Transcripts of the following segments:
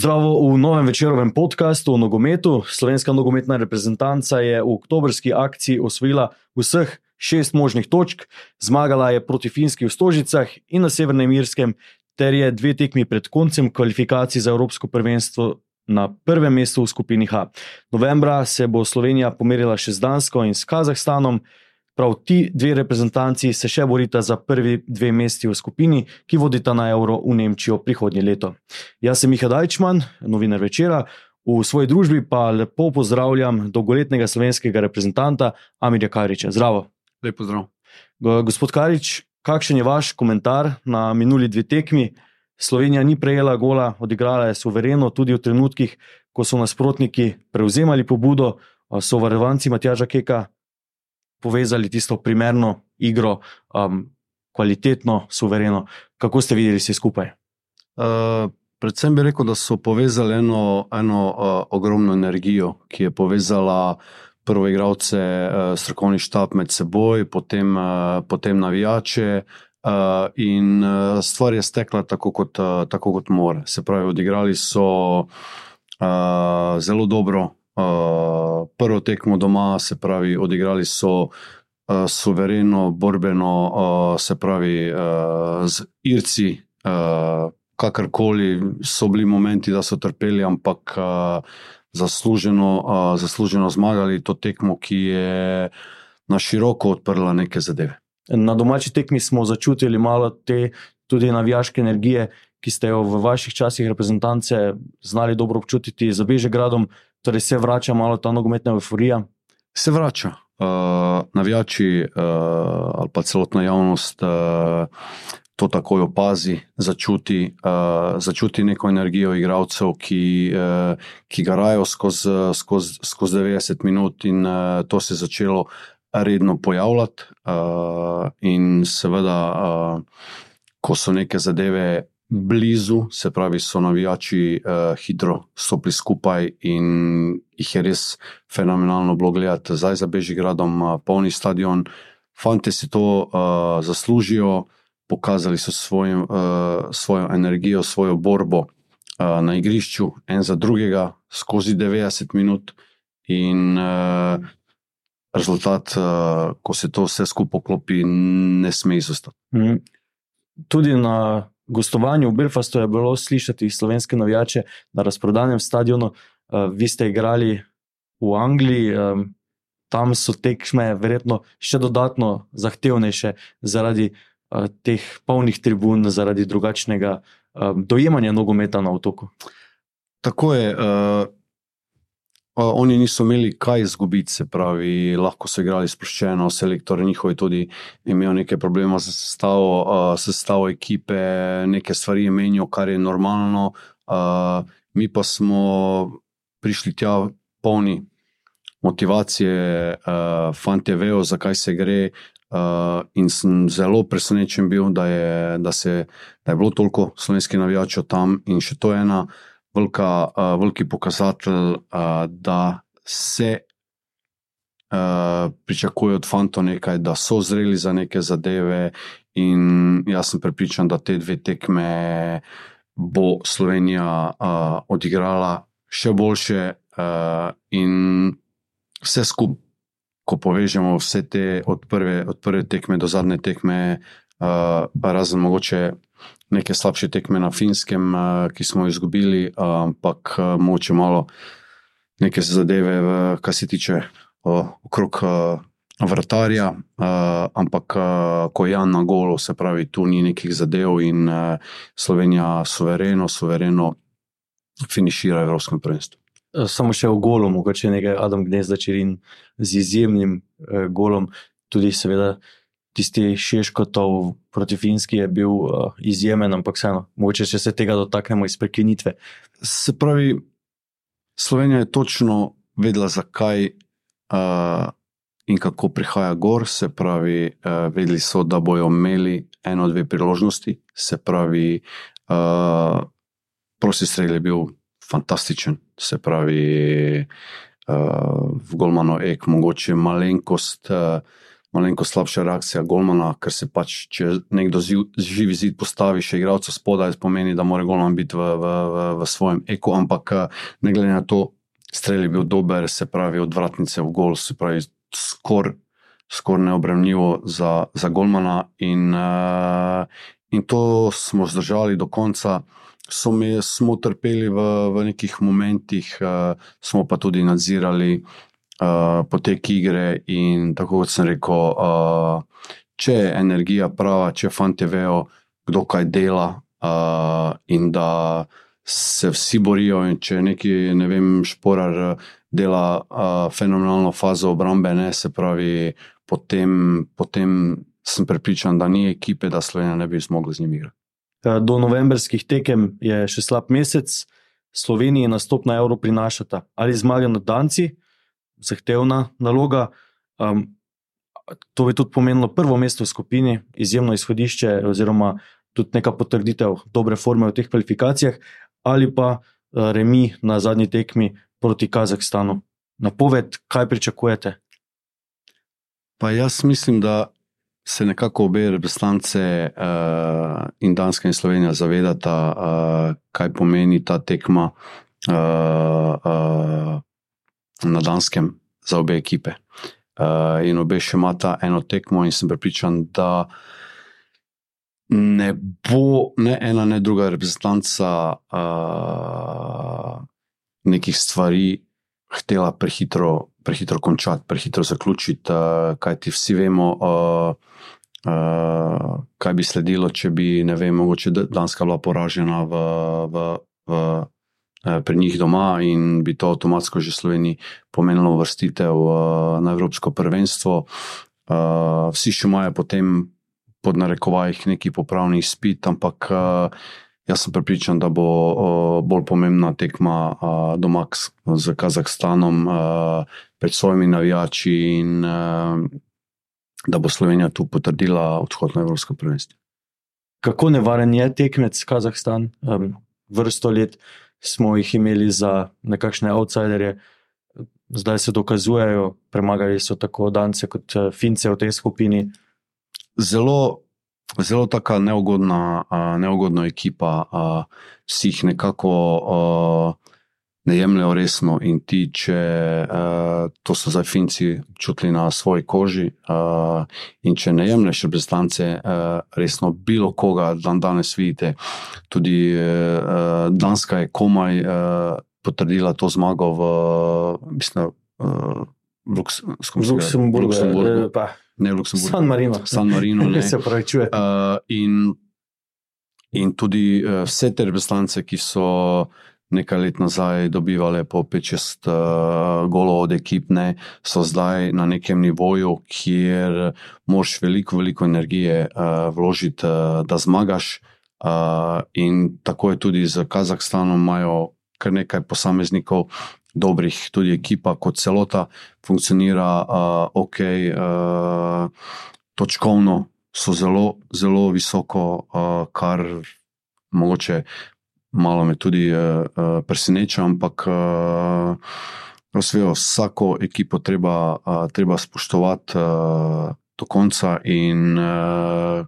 Zdravo v novem večerovem podkastu o nogometu. Slovenska nogometna reprezentanca je v oktobrski akciji osvojila vseh šest možnih točk, zmagala je proti Finski v Stožicah in na Severnem Irskem, ter je dve tekmi pred koncem kvalifikacij za Evropsko prvenstvo na prvem mestu v skupini H. Novembra se bo Slovenija pomerila še z Dansko in s Kazahstanom. Prav ti dve reprezentanci se še borita za prvi dve mesti v skupini, ki vodita na Euro v Nemčijo prihodnje leto. Jaz sem Miha Dajčman, novinar večera, v svoji družbi pa lepo pozdravljam dolgoletnega slovenskega reprezentanta Amirja Kariča. Zdravo. Lepo zdrav. Gospod Karič, kakšen je vaš komentar na minuli dve tekmi? Slovenija ni prejela gola, odigrala je suvereno, tudi v trenutkih, ko so nasprotniki prevzemali pobudo, so varovanci Matjaža Keka povezali tisto primerno igro, um, kvalitetno, suvereno. Kako ste videli vse skupaj? Uh, predvsem bi rekel, da so povezali eno, eno uh, ogromno energijo, ki je povezala prvo igralce, uh, strokovni štab med seboj, potem, uh, potem navijače. Uh, in uh, stvar je stekla tako kot, uh, tako, kot mora. Se pravi, odigrali so uh, zelo dobro, uh, prvo tekmo doma, se pravi, odigrali so uh, suvereno, borbeno, uh, se pravi, uh, z Irci. Uh, kakorkoli so bili momenti, da so trpeli, ampak uh, zasluženo, uh, zasluženo zmagali to tekmo, ki je na široko odprla neke zadeve. Na domači tekmi smo začutili malo te tudi navijaške energije, ki ste jo v vaših časih reprezentance znali dobro občutiti za Bežegradom, torej se vrača malo ta nogometna euforija. Se vrača. Uh, navijači uh, ali pa celotna javnost uh, to takoj opazi, začuti, uh, začuti neko energijo igralcev, ki, uh, ki garajo skozi skoz, skoz 90 minut, in uh, to se je začelo redno pojavljati. Uh, in seveda, uh, ko so neke zadeve blizu, se pravi, so navijači uh, hitro stopili skupaj in jih je res fenomenalno bilo gledati. Zdaj za Bežigradom, uh, polni stadion, fanti si to uh, zaslužijo, pokazali so svoj, uh, svojo energijo, svojo borbo uh, na igrišču, en za drugega, skozi 90 minut. In uh, rezultat, uh, ko se to vse skupaj poklopi, ne sme izostati. Mm. Tudi na gostovanju v Belfastu je bilo slišati slovenske navijače na razprodanem stadionu. Uh, vi ste igrali v Angliji, um, tam so tekme verjetno še dodatno zahtevnejše zaradi uh, teh polnih tribun, zaradi drugačnega um, dojemanja nogometa na otoku. Tako je. Uh... Oni niso imeli kaj izgubiti, se pravi, lahko so igrali sproščeno, selektor njihovi tudi imel nekaj problema z sestavo, uh, sestavo ekipe, neke stvari je menil, kar je normalno. Uh, mi pa smo prišli tja polni motivacije, uh, fanti vejo, zakaj se gre. Uh, in sem zelo presenečen bil, da je, da se, da je bilo toliko slovenskih navijačev tam in še to je ena velika, uh, veliki pokazatelj, uh, da se uh, pričakuje od fantov nekaj, da so zreli za neke zadeve. In jaz sem prepričan, da te dve tekme bo Slovenija uh, odigrala še boljše, uh, in vse skupaj. Ko povežemo vse te od prve, od prve tekme do zadnje tekme, uh, razen mogoče neke slabše tekme na finskem, uh, ki smo jih izgubili, ampak uh, moče malo neke zadeve, kar se tiče uh, okrog vrtarja. Ampak ko je Jan na golo, se pravi, tu ni nekih zadev in Slovenija suvereno, suvereno finišira Evropskem prvenstvu. Samo še v golu, mogoče nekaj Adam Gnezda Čirin z izjemnim eh, golom, tudi seveda tisti Šeškotov proti Finski je bil uh, izjemen, ampak vseeno, mogoče če se tega dotaknemo iz prekinitve. Se pravi, Slovenija je točno vedela, zakaj uh, in kako prihaja gor, se pravi, uh, vedeli so, da bojo imeli eno, dve priložnosti, se pravi, uh, prosti strelj je bil fantastičen, se pravi, uh, v Golmanu ek, mogoče malenkost. Uh, malenko slabša reakcija Golmana, ker se pač, če nekdo z živi zid postavi še igralca spodaj, pomeni, da mora Golman biti v, v, v, v svojem eko, ampak ne glede na to, strelj je bil dober, se pravi od vratnice v gol, se pravi skoraj skor neobremljivo za, za Golmana in, uh, in to smo zdržali do konca. Mi, smo trpeli v, v nekih momentih, uh, smo pa tudi nadzirali uh, uh, potek igre. In tako kot sem rekel, uh, če je energija prava, če fanti vejo, kdo kaj dela, uh, in da se vsi borijo, in če neki, ne vem, šporar dela uh, fenomenalno fazo obrambe, ne, se pravi, potem, potem sem prepričan, da ni ekipe, da Slovenija ne bi zmogla z njimi igrati. Do novembrskih tekem je še slab mesec, Sloveniji nastop na Euro prinašata ali zmaga nad Danci, zahtevna naloga. Um, to bi tudi pomenilo prvo mesto v skupini, izjemno izhodišče, oziroma tudi neka potrditev dobre forme v teh kvalifikacijah, ali pa uh, remi na zadnji tekmi proti Kazahstanu. Napoved, kaj pričakujete? Pa jaz mislim, da se nekako obe reprezentance, uh, in Danska in Slovenija, zavedata, uh, kaj pomeni ta tekma. Uh, uh, na Danskem za obe ekipe. Uh, in obe še imata eno tekmo, in sem prepričan, da ne bo ne ena, ne druga reprezentanca uh, nekih stvari htela prehitro, prehitro končati, prehitro zaključiti. Uh, kaj ti vsi vemo, uh, uh, kaj bi sledilo, če bi, ne vem, mogoče Danska bila poražena v. v, v Eh, pri njih doma in bi to avtomatsko že Sloveniji pomenilo vrstitev eh, na Evropsko prvenstvo. Eh, vsi še imajo potem pod narekovajih neki popravni izpit, ampak jaz sem prepričan, da bo bolj pomembna tekma doma z Kazahstanom pred svojimi navijači in da bo Slovenija tu potrdila odhod na Evropsko prvenstvo. Kako nevaren je tekmec Kazahstan? Vrsto let smo jih imeli za nekakšne outsiderje, zdaj se dokazujejo, premagali so tako Dance kot eh, Fince v tej skupini. Zelo, zelo tako neugodna, neugodna ekipa, si jih nekako ne jemljajo resno. In ti, če to so zdaj Finci čutili na svoji koži, in če ne jemlješ reprezentance resno, bilo koga dan danes vidite, tudi Danska je komaj potrdila to zmago v, mislim, v Luksemburgu. Ne, v Luksemburgu. San Marino. San Marino ne. se pravi, čuje. Uh, in, in tudi uh, vse te reprezentance, ki so nekaj let nazaj dobivali po 5-6 uh, eh, golov od ekipne, so zdaj na nekem nivoju, kjer moš veliko, veliko energije uh, vložiti, uh, da zmagaš. Uh, in tako je tudi z Kazahstanom, imajo kar nekaj posameznikov. Dobrih, tudi ekipa kot celota funkcionira, uh, ok, uh, točkovno so zelo, zelo visoko, uh, kar mogoče malo me tudi uh, preseneča, ampak uh, razvijo, vsako ekipo treba, uh, treba spoštovati uh, do konca, in uh,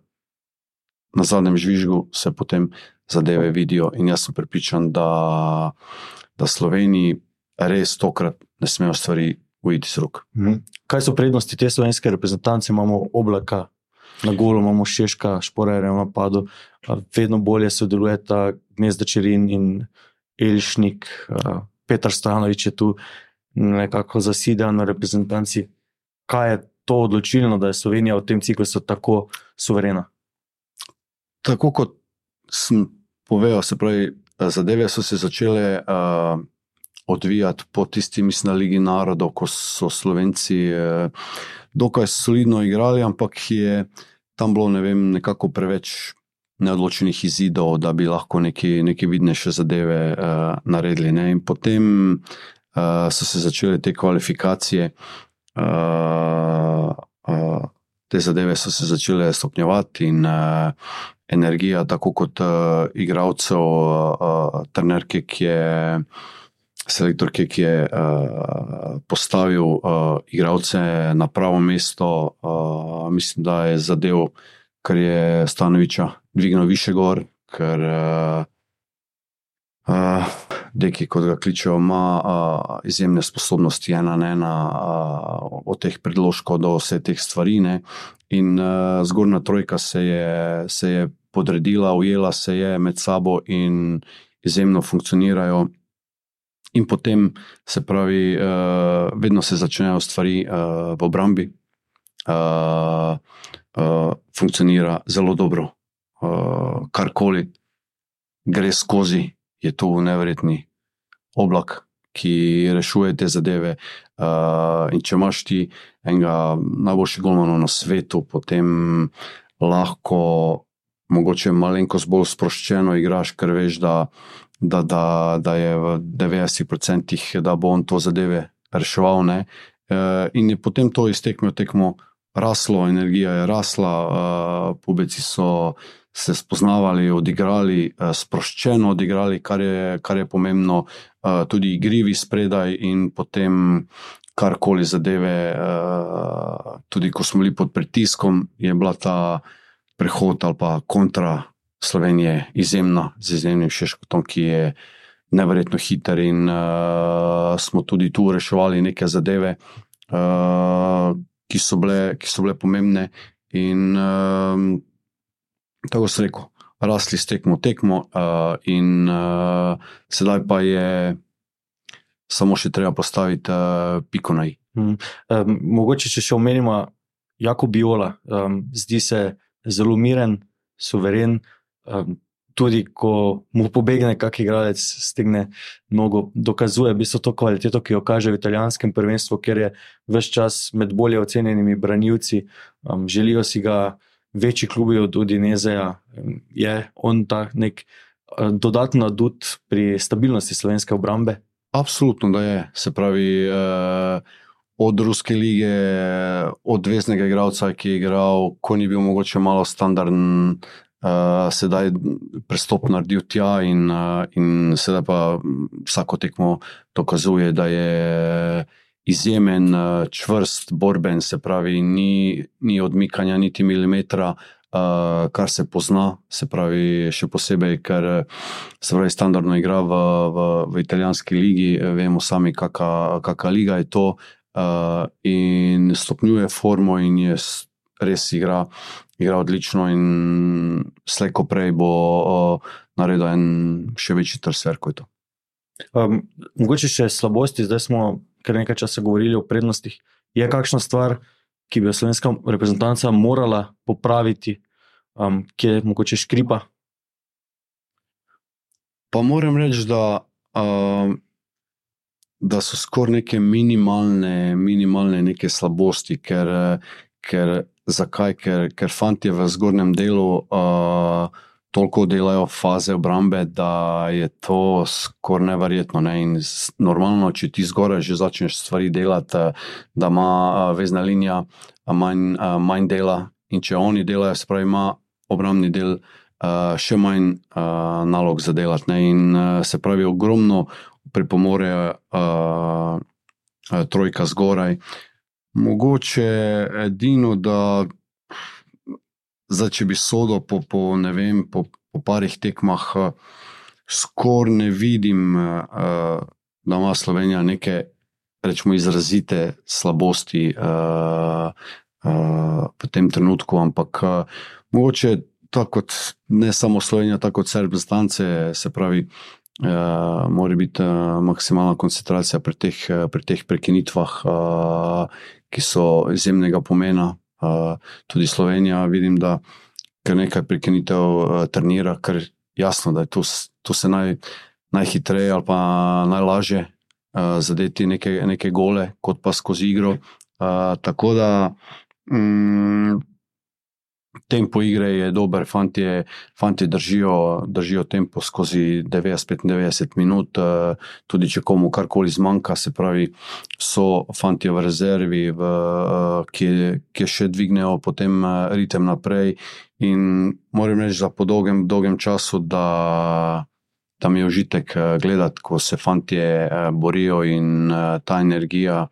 na zadnjem žvižgu se potem zadeve vidijo. In jaz sem pripričan, da, da Sloveniji res tokrat ne smejo stvari ujiti z rok. Mhm. Kaj so prednosti te slovenske reprezentance, imamo oblaka? Na golu imamo Češka, šporere v napadu, vedno bolje sodelujeta Gnezda Čerin in Elšnik, Petr Stanovič je tu nekako zasedel na reprezentanci. Kaj je to odločilno, da je Slovenija v tem ciklusu tako suverena? Tako kot sem povedal, se pravi, zadeve so se začele uh, odvijati po tisti, mislim, na Ligi narodov, ko so Slovenci uh, dokaj solidno igrali, ampak je tam bilo ne vem, nekako preveč neodločenih izidov, da bi lahko neki, neki vidnejše zadeve uh, naredili. Ne? In potem uh, so se začele te kvalifikacije, uh, uh, te zadeve so se začele stopnjevati, in uh, energija, tako kot uh, igralcev, uh, trenerke, ki je. Selektor, ki je uh, postavil uh, igralce na pravo mesto, uh, mislim, da je zadev, kar je Stanoviča dvignil više gor, ker uh, uh, Deki, kot ga kličejo, ima uh, izjemne sposobnosti, ena na ena, uh, od teh predložkov do vse teh stvari. Ne? In uh, zgornja trojka se je, se je podredila, ujela se je med sabo in izjemno funkcionirajo. In potem se pravi, uh, vedno se začnejo stvari uh, v obrambi, uh, uh, funkcionira zelo dobro. Uh, karkoli gre skozi, je to nevrjetni oblak, ki rešuje te zadeve. Uh, in če imaš ti enega najboljšega golmana na svetu, potem lahko, mogoče malenkost bolj sproščeno igraš, ker veš, da da, da, da je v 90%, da bo on to zadeve reševal. E, in je potem to iztekmo, tekmo raslo, energija je rasla, e, pubeci so se spoznavali, odigrali, e, sproščeno odigrali, kar je, kar je pomembno, tudi igrivi spredaj in potem. Karkoli zadeve, tudi ko smo bili pod pritiskom, je bila ta prehod ali pa kontra Slovenije izjemna, z izjemnim Šeškotom, ki je nevrjetno hiter in uh, smo tudi tu reševali neke zadeve, uh, ki, so bile, ki so bile pomembne. In uh, tako se reko, rasli s tekmo, tekmo, uh, in uh, sedaj pa je samo še treba postaviti uh, piko na i. Hmm. Um, mogoče, če še omenimo, jako Biola, um, zdi se zelo miren, suveren. Um, tudi, ko mu pobegne, kak igralec stegne nogo, dokazuje bistvo to kvaliteto, ki jo kaže v italijanskem prvenstvu, ker je vse čas med bolje ocenjenimi branilci. Um, želijo si ga večji klubi od Udinezeja. Je on ta nek uh, dodatno adut pri stabilnosti slovenske obrambe? Absolutno, da je. Se pravi. Uh... Od ruske lige, od veznega igralca, ki je igral, ko ni bil mogoče malo standarden, uh, sedaj prestop naredil tja, in, uh, in sedaj pa vsako tekmo dokazuje, da je izjemen, uh, čvrst, borben, se pravi, ni, ni odmikanja niti milimetra. Uh, kar se pozna, se pravi, še posebej, ker se pravi, standardno igra v, v, v italijanski ligi, vemo sami, kakšna liga je to, uh, in stopnjuje formo, in je res igra igra odlično in slejko prej bo uh, naredil en še večji transfer kot to. Um, mogoče še slabosti, zdaj smo kar nekaj časa govorili o prednostih. Je kakšna stvar, ki bi jo slovenska reprezentanca morala popraviti, um, ki je mogoče škripa? Pa moram reči, da, uh, da so skoraj neke minimalne, minimalne neke slabosti, ker, ker Zakaj? Ker, ker fanti v zgornjem delu uh, toliko delajo faze obrambe, da je to skoraj nevrjetno. Ne? Normalno, če ti zgoraj že začneš stvari delati, da ima uh, vezna linija manj, uh, manj dela, in če oni delajo, se pravi, ima obrambni del uh, še manj uh, nalog za delati. Ne? In uh, se pravi, ogromno pripomore uh, uh, trojka zgoraj. Mogoče edino, da zdaj, če bi sodel po, po, vem, po, po parih tekmah, skoraj ne vidim, uh, da ima Slovenija neke rečemo, izrazite slabosti uh, uh, v tem trenutku. Ampak uh, mogoče tako kot ne samo Slovenija, tako kot Srbije, stance, se pravi. Uh, mora biti uh, maksimalna koncentracija pri teh, pri teh prekinitvah, uh, ki so izjemnega pomena. Tudi Slovenija, vidim, da kar nekaj prekinitev trenira, ker jasno, da je tu, tu se naj, najhitreje ali pa najlažje zadeti neke, neke gole, kot pa skozi igro. Tako da. Um, tempo igre je dober, fanti, fanti držijo, držijo tempo skozi 90-95 minut, eh, tudi če komu karkoli zmanjka, se pravi, so fanti v rezervi, v, eh, ki, ki še dvignejo potem eh, ritem naprej. In moram reči, da po dolgem, dolgem času, da, tam je užitek gledati, ko se fantje uh, borijo in ta energija.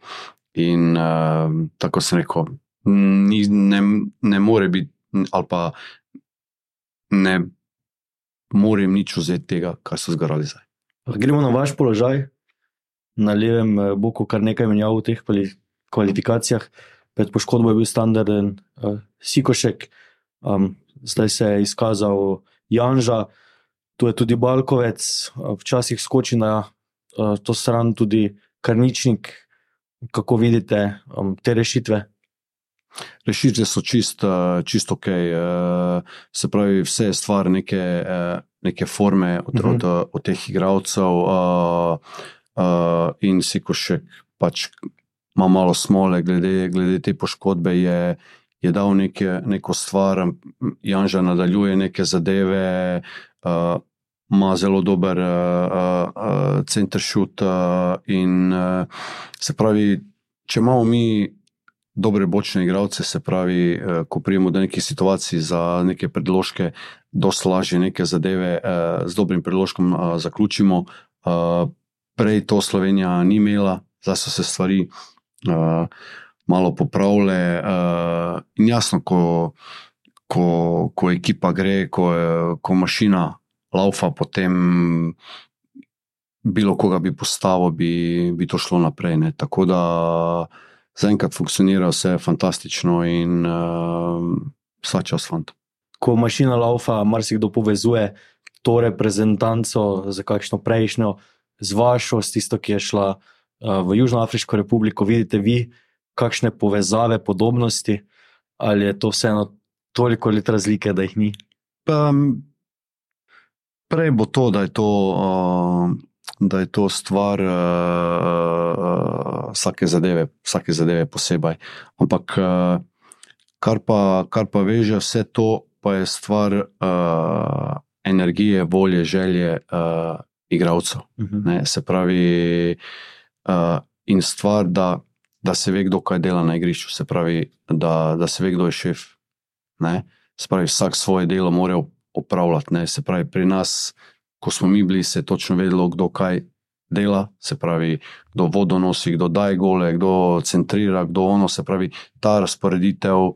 In uh, tako sem rekel, ni, ne, ne more biti, ali pa ne morem nič vzeti tega, kar so zgorali zdaj. Gremo na vaš položaj, na levem boku, kar nekaj menjav v teh kvalifikacijah. Pred poškodbo je bil standarden uh, Sikošek, um, zdaj se je izkazal Janža, tu je tudi Balkovec, uh, včasih skoči na uh, to stran tudi Karničnik. Kako vidite um, te rešitve? Rešitve so čist, čist ok. Se pravi, vse je stvar neke, neke forme od, uh -huh. od, od teh igralcev. In si, ko še pač ima malo smole, glede, glede te poškodbe, je, je dal neke, neko stvar, Janža nadaljuje neke zadeve, ima zelo dober center šut. In se pravi, če imamo mi dobre bočne igralce, se pravi, eh, ko prijemo do nekih situacij za neke predložke, dosta lažje neke zadeve eh, z dobrim predložkom eh, zaključimo. Prej to Slovenija ni imela, zdaj so se stvari malo popravile. In jasno, ko, ko, ko ekipa gre, ko, ko mašina laufa, potem. Bilo koga bi postavil, bi, bi to šlo naprej. Ne. Tako da uh, zaenkrat funkcionira vse fantastično in uh, vsa čas fanta. Ko mašina laufa, marsikdo povezuje to reprezentanco za kakšno prejšnjo, z vašo, s tisto, ki je šla uh, v Južnoafriško republiko. Vidite vi kakšne povezave, podobnosti, ali je to vseeno toliko let razlike, da jih ni? Um, prej bo to, da je to. Uh, da je to stvar uh, vsake, zadeve, vsake zadeve posebej. Ampak uh, kar, pa, kar pa veže vse to, pa je stvar uh, energije, volje, želje uh, igralcev. Uh mhm. -huh. Se pravi, uh, in stvar, da, da se ve, kdo kaj dela na igrišču, se pravi, da, da se ve, kdo je šef. Ne? Se pravi, vsak svoje delo mora opravljati. Ne? Se pravi, pri nas ko smo mi bili, se je točno vedelo, kdo kaj dela, se pravi, kdo vodo nosi, kdo daje gole, kdo centrira, kdo ono, se pravi, ta razporeditev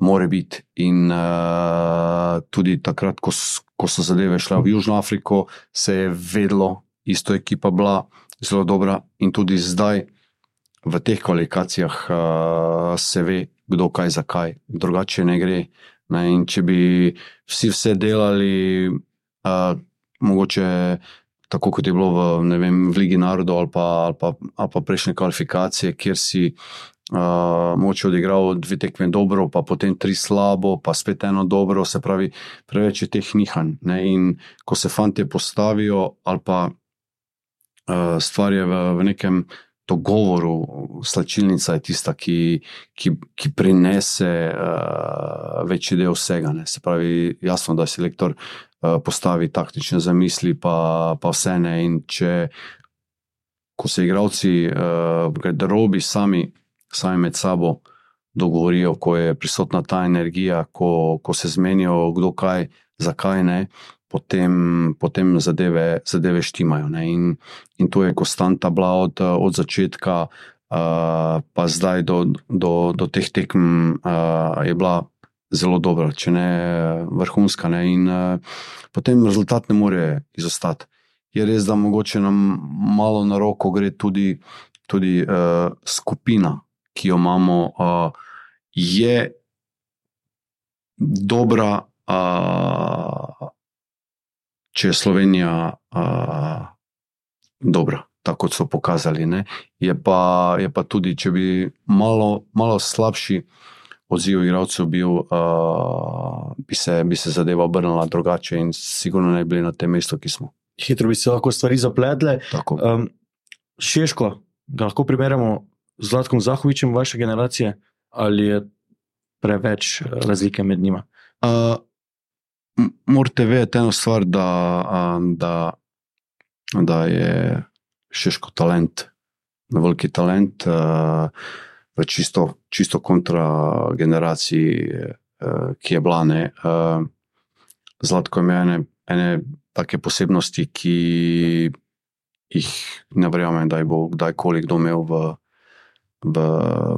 mora biti. In uh, tudi takrat, ko, ko so zadeve šle v Južno Afriko, se je vedelo, isto ekipa bila zelo dobra in tudi zdaj. V teh kvalifikacijah uh, se ve, kdo kaj, zakaj, drugače ne gre. Ne, če bi vsi vse delali, uh, mogoče tako kot je bilo v, vem, v Ligi narodov ali ali, ali pa prejšnje kvalifikacije, kjer si uh, moče odigral dve tekme dobro, pa potem tri slabo, pa spet eno dobro, se pravi, preveč je teh nihanj. Ne? In ko se fanti postavijo ali pa uh, stvar je v, v nekem. To govoru, slačilnica je tista, ki, ki, ki prinese uh, večji del vsega. Ne. Se pravi, jasno, da je selektor uh, postavi taktične zamisli, pa, pa vse ne. In če ko se igravci, uh, eh, da robi sami, sami med sabo dogovorijo, ko je prisotna ta energija, ko, ko se zmenijo, kdo kaj, zakaj ne. Potem, potem zadeve, zadeve štimajo. In, in to je konstanta bila od, od začetka, uh, pa zdaj do, do, do teh tekem, uh, je bila zelo dobra, če ne vrhunska. Ne? In uh, potem rezultat ne more izostati. Je res, da mogoče nam malo na roko gre tudi, tudi uh, skupina, ki jo imamo, uh, je dobra, uh, če je Slovenija uh, dobra. Tako so pokazali. Je pa, je pa tudi, če bi malo, malo slabši, uh, odziv igralcev bil, uh, bi, se, bi se zadeva obrnila drugače in sigurno ne bi bili na tem mestu, ki smo. Hitro bi se lahko stvari zapletle. Um, Šeško, ga lahko primerjamo z Zlatkom Zahovičem vaše generacije, ali je preveč razlike med njima? Uh, Morate vedeti eno stvar, da, da, da je Šeško talent, veliki talent. Uh, v čisto, čisto kontra generaciji, uh, ki je bila ne. Uh, Zlatko je mene ene take posebnosti, ki jih ne verjamem, da jih bo kdajkoli kdo imel v, v,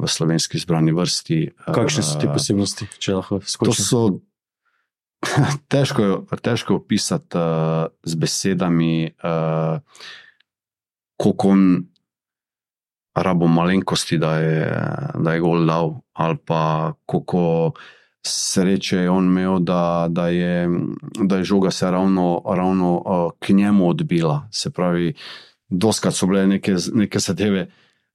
v slovenski izbrani vrsti. Kakšne so te Eh, posebnosti, če lahko To skočim? so težko, težko opisati uh, z besedami, uh, koliko on rabo malenkosti, da je, da je gol dal, ali pa koliko sreče je on imel, da, da, je, da je žoga se ravno, ravno uh, k njemu odbila. Se pravi, doskrat so bile neke, neke zadeve.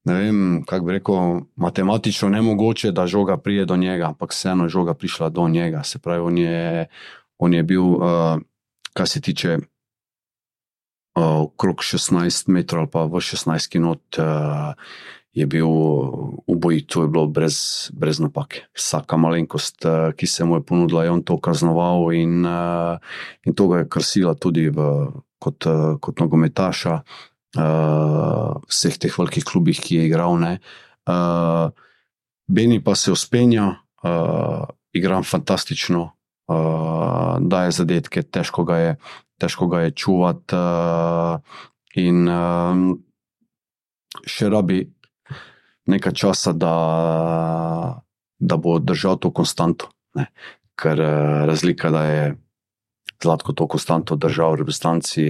Ne vem, kako bi rekel, matematično nemogoče, da žoga prije do njega, ampak vseeno je žoga prišla do njega. Se pravi, on je, on je bil, uh, kar se tiče okrog 16 metrov ali pa v 16 kinot, uh, je bil ubojit, to je bilo brez, brez napake. Vsaka malenkost, uh, ki se mu je ponudila, je on to kaznoval in, in to ga je krasila tudi v, kot, kot nogometaša vseh teh velikih klubih, ki je igral. Ne. Beni pa se uspenja, uh, igra fantastično, uh, daje zadetke, težko ga je, težko ga je čuvati. Uh, in uh, še rabi nekaj časa, da, da bo držal to konstanto. Ne. Ker uh, razlika, da je Zlatko to konstanto držal v reprezentanci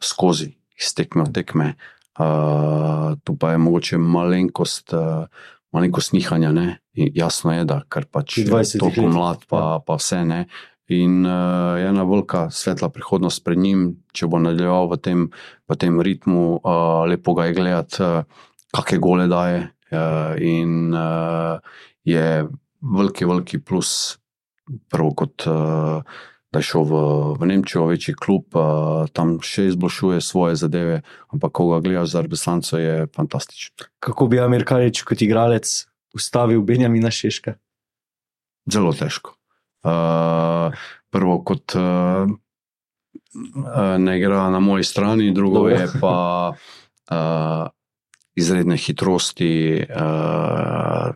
skozi, iz tekme v tekme. Uh, tu pa je mogoče malenkost, uh, malenkost nihanja. Ne? In jasno je, da kar pač Pri 20 toliko letih. mlad, pa, pa vse ne. In uh, ena velika svetla prihodnost pred njim, če bo nadaljeval v tem, v tem ritmu, uh, lepo ga je gledati, uh, kakšne gole daje. Uh, in uh, je veliki, veliki plus, prvo kot. Uh, Da je šel v, v Nemčijo, večji klub, uh, tam še izboljšuje svoje zadeve, ampak ko ga gledaš za reprezentanco, je fantastično. Kako bi Amerikanič kot igralec ustavil Benjamina Šeška? Zelo težko. Uh, prvo, kot uh, ne igra na moji strani, drugo Dobro. je pa uh, izredne hitrosti. Uh,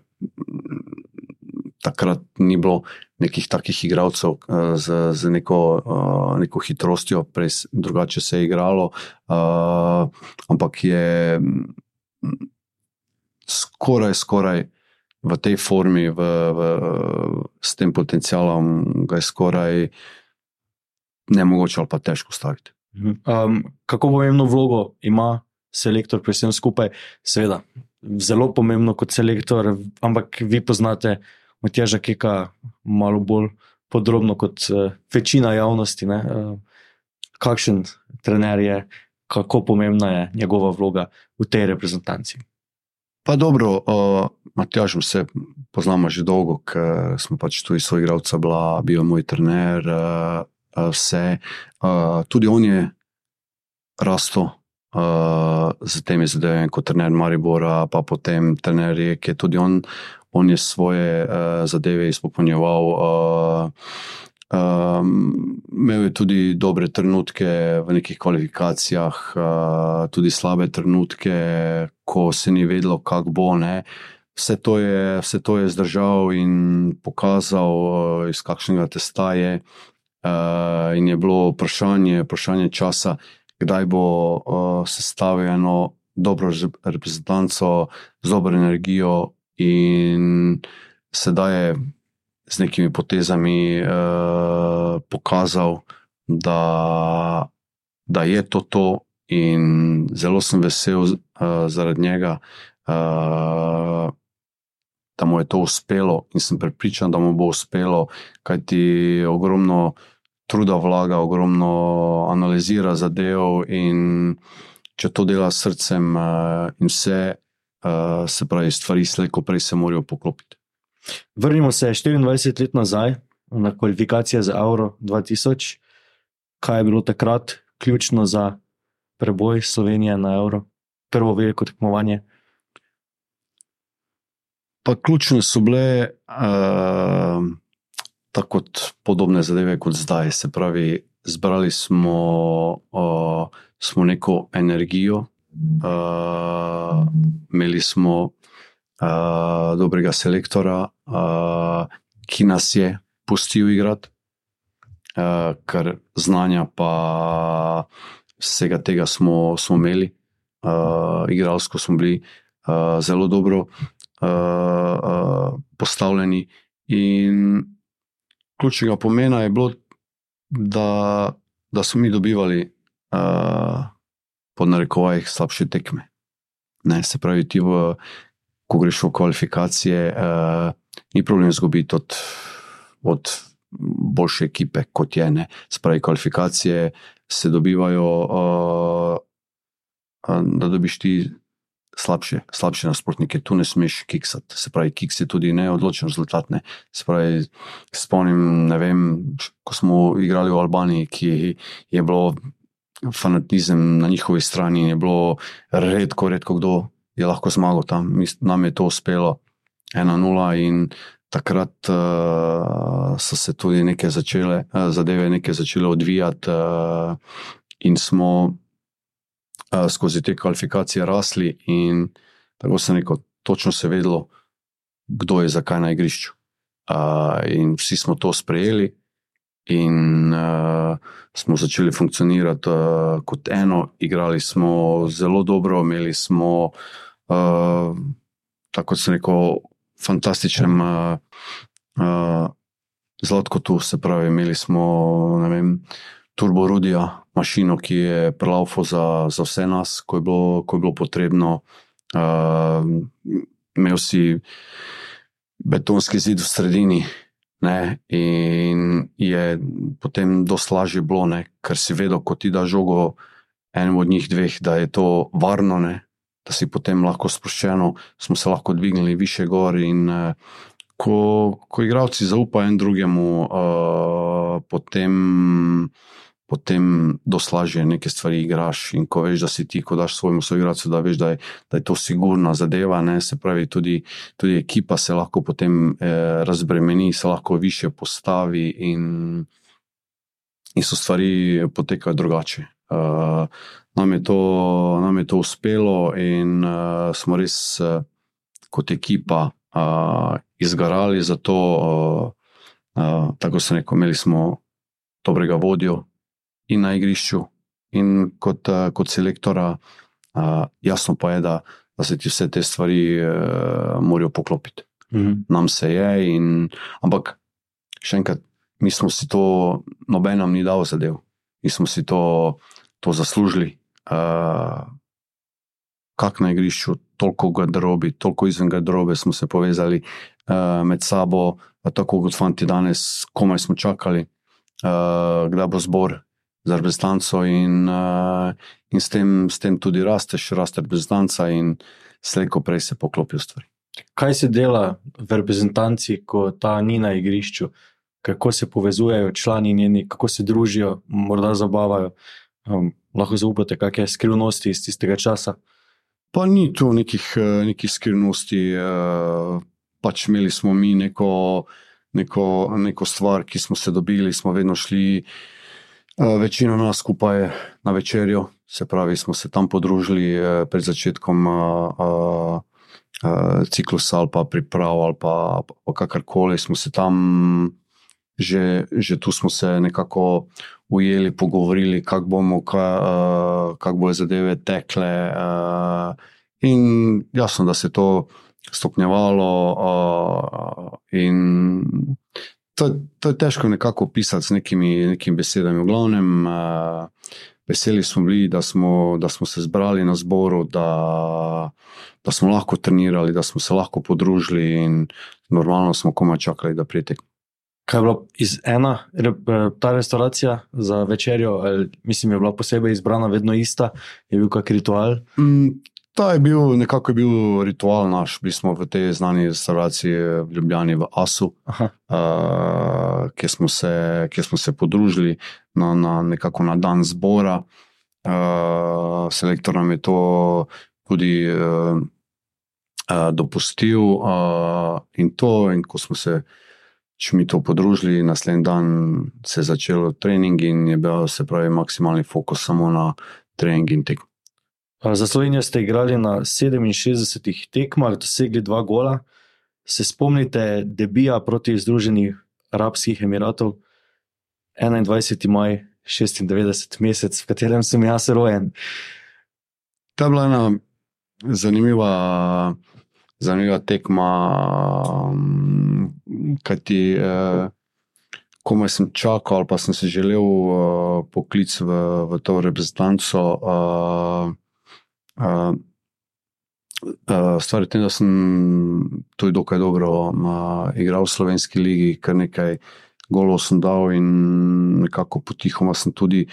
takrat ni bilo nekih takih igralcev uh, z, z neko, uh, neko hitrostjo, prej drugače se je igralo, uh, ampak je mm, skoraj, skoraj v tej formi, v, v, s tem potencialom, ga je skoraj nemogoče ali pa težko staviti. Um, kako pomembno vlogo ima selektor pri vsem skupaj? Seveda, zelo pomembno kot selektor, ampak vi poznate Matjaža Keka malo bolj podrobno kot uh, večina javnosti. ne. Uh, kakšen trener je, kako pomembna je njegova vloga v tej reprezentanci? Pa dobro, uh, Matjažem se poznamo že dolgo, ker smo pač tudi soigralca, bila, bil je moj trener, uh, vse. Uh, tudi on je rastel uh, z temi zadevami kot trener Maribora, pa potem trener Rijeke, tudi on, on je svoje uh, zadeve izpopolnjeval. Uh, Um, imel je tudi dobre trenutke v nekih kvalifikacijah, uh, tudi slabe trenutke, ko se ni vedelo, kako bo. Ne. Vse to, je, vse to je zdržal in pokazal, uh, iz kakšnega testa je. Uh, in je bilo vprašanje, vprašanje časa, kdaj bo uh, sestavil eno dobro rep- reprezentanco z dobro energijo, in sedaj je z nekimi potezami uh, pokazal, da, da je to to, in zelo sem vesel uh, zaradi njega, uh, da mu je to uspelo, in sem prepričan, da mu bo uspelo, kajti ogromno truda vlaga, ogromno analizira zadev, in če to dela s srcem uh, in vse, uh, se pravi, stvari slejko prej se morajo poklopiti. Vrnimo se 24 let nazaj na kvalifikacije za Euro 2000. Kaj je bilo takrat ključno za preboj Slovenije na Euro, prvo veliko tekmovanje? Pa ključne so bile uh, tako podobne zadeve kot zdaj. Se pravi, zbrali smo, uh, smo neko energijo, uh, imeli smo uh, dobrega selektora, uh, ki nas je pustil igrati. uh, ker znanja pa vsega tega smo, smo imeli, uh, igralsko smo bili uh, zelo dobro uh, uh, postavljeni. In ključnega pomena je bilo, da, da smo mi dobivali, uh, pod narekovajih, slabše tekme. Ne, se pravi, ti, v, ko greš v kvalifikacije, uh, ni problem izgubiti od, od boljše ekipe, kot je ena. Spravi, kvalifikacije se dobivajo, uh, da dobiš ti slabše, slabše nasprotnike, tu ne smeš kiksati. Se pravi, kiks je tudi neodločen rezultat. Ne. Se pravi, spomnim, ne vem, ko smo igrali v Albaniji, ki je bilo fanatizem na njihovi strani, je bilo redko, redko kdo je lahko zmagal tam. Nam je to uspelo 1-0 in takrat uh, so se tudi neke začele, uh, zadeve neke začele odvijati, uh, in smo uh, skozi te kvalifikacije rasli, in tako se neko točno se vedelo, kdo je zakaj na igrišču. Uh, in vsi smo to sprejeli, in uh, smo začeli funkcionirati uh, kot eno, igrali smo zelo dobro, imeli smo, uh, tako se neko fantastičnem uh, uh, zlatko tu, se pravi, imeli smo vem, turbo rudija, mašino, ki je prelaufo za, za vse nas, ko je bilo, ko je bilo potrebno. Uh, imel si betonski zid v sredini. Ne, in je potem dosta lažje bilo, ne, ker si vedel, ko ti da žogo enemu od njih dveh, da je to varno, ne, da si potem lahko sproščeno, smo se lahko dvignili više gor. In, uh, ko, ko igravci zaupajo en drugemu, uh, potem, potem doslažje neke stvari igraš. In ko veš, da si ti, ko daš svojemu soigralcu, da veš, da je, da je to sigurna zadeva, ne, se pravi, tudi, tudi ekipa se lahko potem eh, razbremeni, se lahko više postavi in, in so stvari potekajo drugače. Uh, nam, je to, nam je to uspelo, in uh, smo res uh, kot ekipa uh, izgarali za to. Uh, uh, tako se neko, imeli smo dobrega vodjo in na igrišču, in kot, uh, kot selektora. Uh, jasno pa je, da, da se ti vse te stvari uh, morajo poklopiti. Mhm. Nam se je, in, ampak še enkrat, mi smo si to, noben nam ni dal zadev, mi smo si to, to zaslužili. Uh, kak na igrišču, toliko garderobi, toliko izven garderobe smo se povezali uh, med sabo, tako kot fanti danes, komaj smo čakali, uh, kdaj bo zbor za reprezentanco, in, uh, in s, tem, s tem tudi rasteš, raste reprezentanca, in slejko prej se poklopijo stvari. Kaj se dela v reprezentanci, ko ta ni na igrišču, kako se povezujejo člani njeni, kako se družijo, morda zabavajo. Um, lahko zaupate, kakšne skrivnosti iz tistega časa. Pa ni tu nekih, eh, nekih skrivnosti. Eh, pač imeli smo mi neko, neko, neko stvar, ki smo se dobili, smo vedno šli, eh, večina nas skupaj na večerjo, se pravi, smo se tam podružili pred začetkom ciklusa ali pa priprav ali pa, pa kakorkoli. Smo se tam, že, že tu smo se nekako ujeli, pogovorili, kako bomo, kako kak bojo zadeve tekle. Uh, in jasno, da se je to stopnjevalo. Uh, in to, to je težko nekako opisati z nekimi, nekimi besedami. V glavnem, uh, veseli smo bili, da smo, da smo se zbrali na zboru. Da, Da smo lahko trenirali, da smo se lahko podružili, in normalno smo komaj čakali, da pridete Kaj je bilo iz ena, ta restauracija za večerjo, ali, mislim, je bila posebej izbrana, vedno ista, je bil kakšen ritual? Mm, ta je bil nekako je bil ritual naš. Bili smo v tej znani restauraciji v Ljubljani, v Asu, uh, kjer, smo se, kjer smo se podružili na, na, na dan zbora. Uh, selektor nam je to tudi uh, uh, dopustil, uh, in to, in ko smo se če mi to podružili, naslednji dan se je začel trening in je bil, se pravi, maksimalni fokus samo na trening in tekmo. Za Slovenijo ste igrali na 67 tekmah, dosegli dva gola. Se spomnite debija proti Združenih arabskih emiratov? 21. maj, 96 mesec, v katerem sem jaz rojen. Je bila ena zanimiva, zanimiva tekma, kaj ti. Eh, Komaj sem čakal, ali pa sem se želel uh, poklic v, v to reprezentanco. Uh, uh, uh, Stvar je tem, da sem tudi dokaj dobro uh, igral v slovenski ligi, kar nekaj golov sem dal in nekako potihoma sem tudi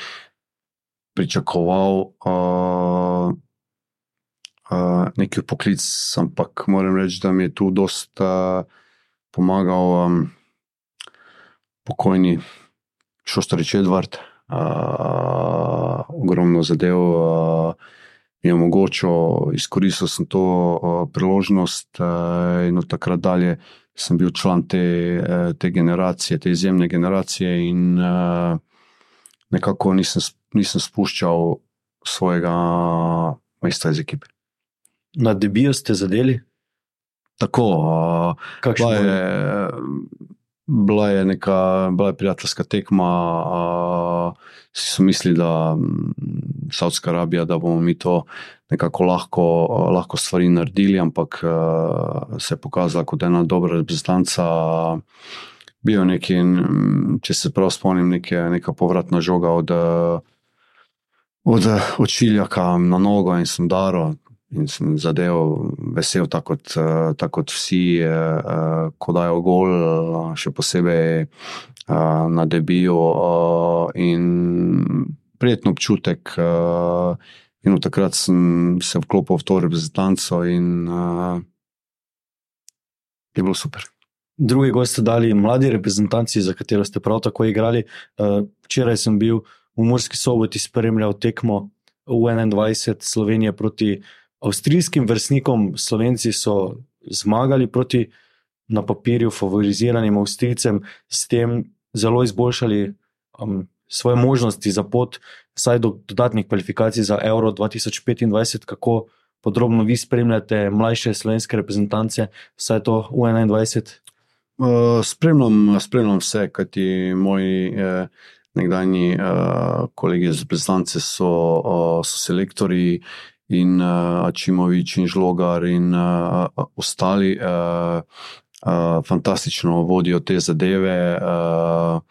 pričakoval. Uh, Uh, neki poklic, ampak moram reči, da mi je tu dosta pomagal um, pokojni Šostarič Edvard. Uh, ogromno zadev uh, mi je omogočil, izkoristil sem to uh, priložnost uh, in od takrat dalje sem bil član te, te generacije, te izjemne generacije in uh, nekako nisem, nisem spuščal svojega mesta iz ekipe. Na debijo ste zadeli? Tako, uh, bila, je, bila je neka bila je prijateljska tekma. Uh, so mislili, da Saudska Arabija, da bomo mi to nekako lahko, uh, lahko stvari naredili, ampak uh, se je pokazala kot ena dobra reprezentanca. Bil je neki, če se prav spomnim, neke, neka povratna žoga od, od, od Čiljaka na nogo in sem daro in sem zadev vesel, tako kot, eh, tak kot vsi, eh, eh, ko dajo gol, še posebej na debiju. In prijetno občutek. In od takrat sem se vklopil v to reprezentanco, in je bilo super. Drugi gost ste dali mladi reprezentanci, za katero ste prav tako igrali. Včeraj sem bil v Murski soboti spremljal tekmo v 21 Slovenije proti avstrijskim vrstnikom, Slovenci so zmagali proti na papirju favoriziranim Avstrijcem, s tem zelo izboljšali um, svoje možnosti za pot, vsaj do dodatnih kvalifikacij za Euro 2025. Kako podrobno vi spremljate mlajše slovenske reprezentance, vsaj to v 21? Uh, spremljam, spremljam vse, kajti moji eh, nekdanji eh, kolegi iz reprezentance so, uh, so selektori in uh, Ačimovič in Žlogar in uh, ostali uh, uh, fantastično vodijo te zadeve. Uh,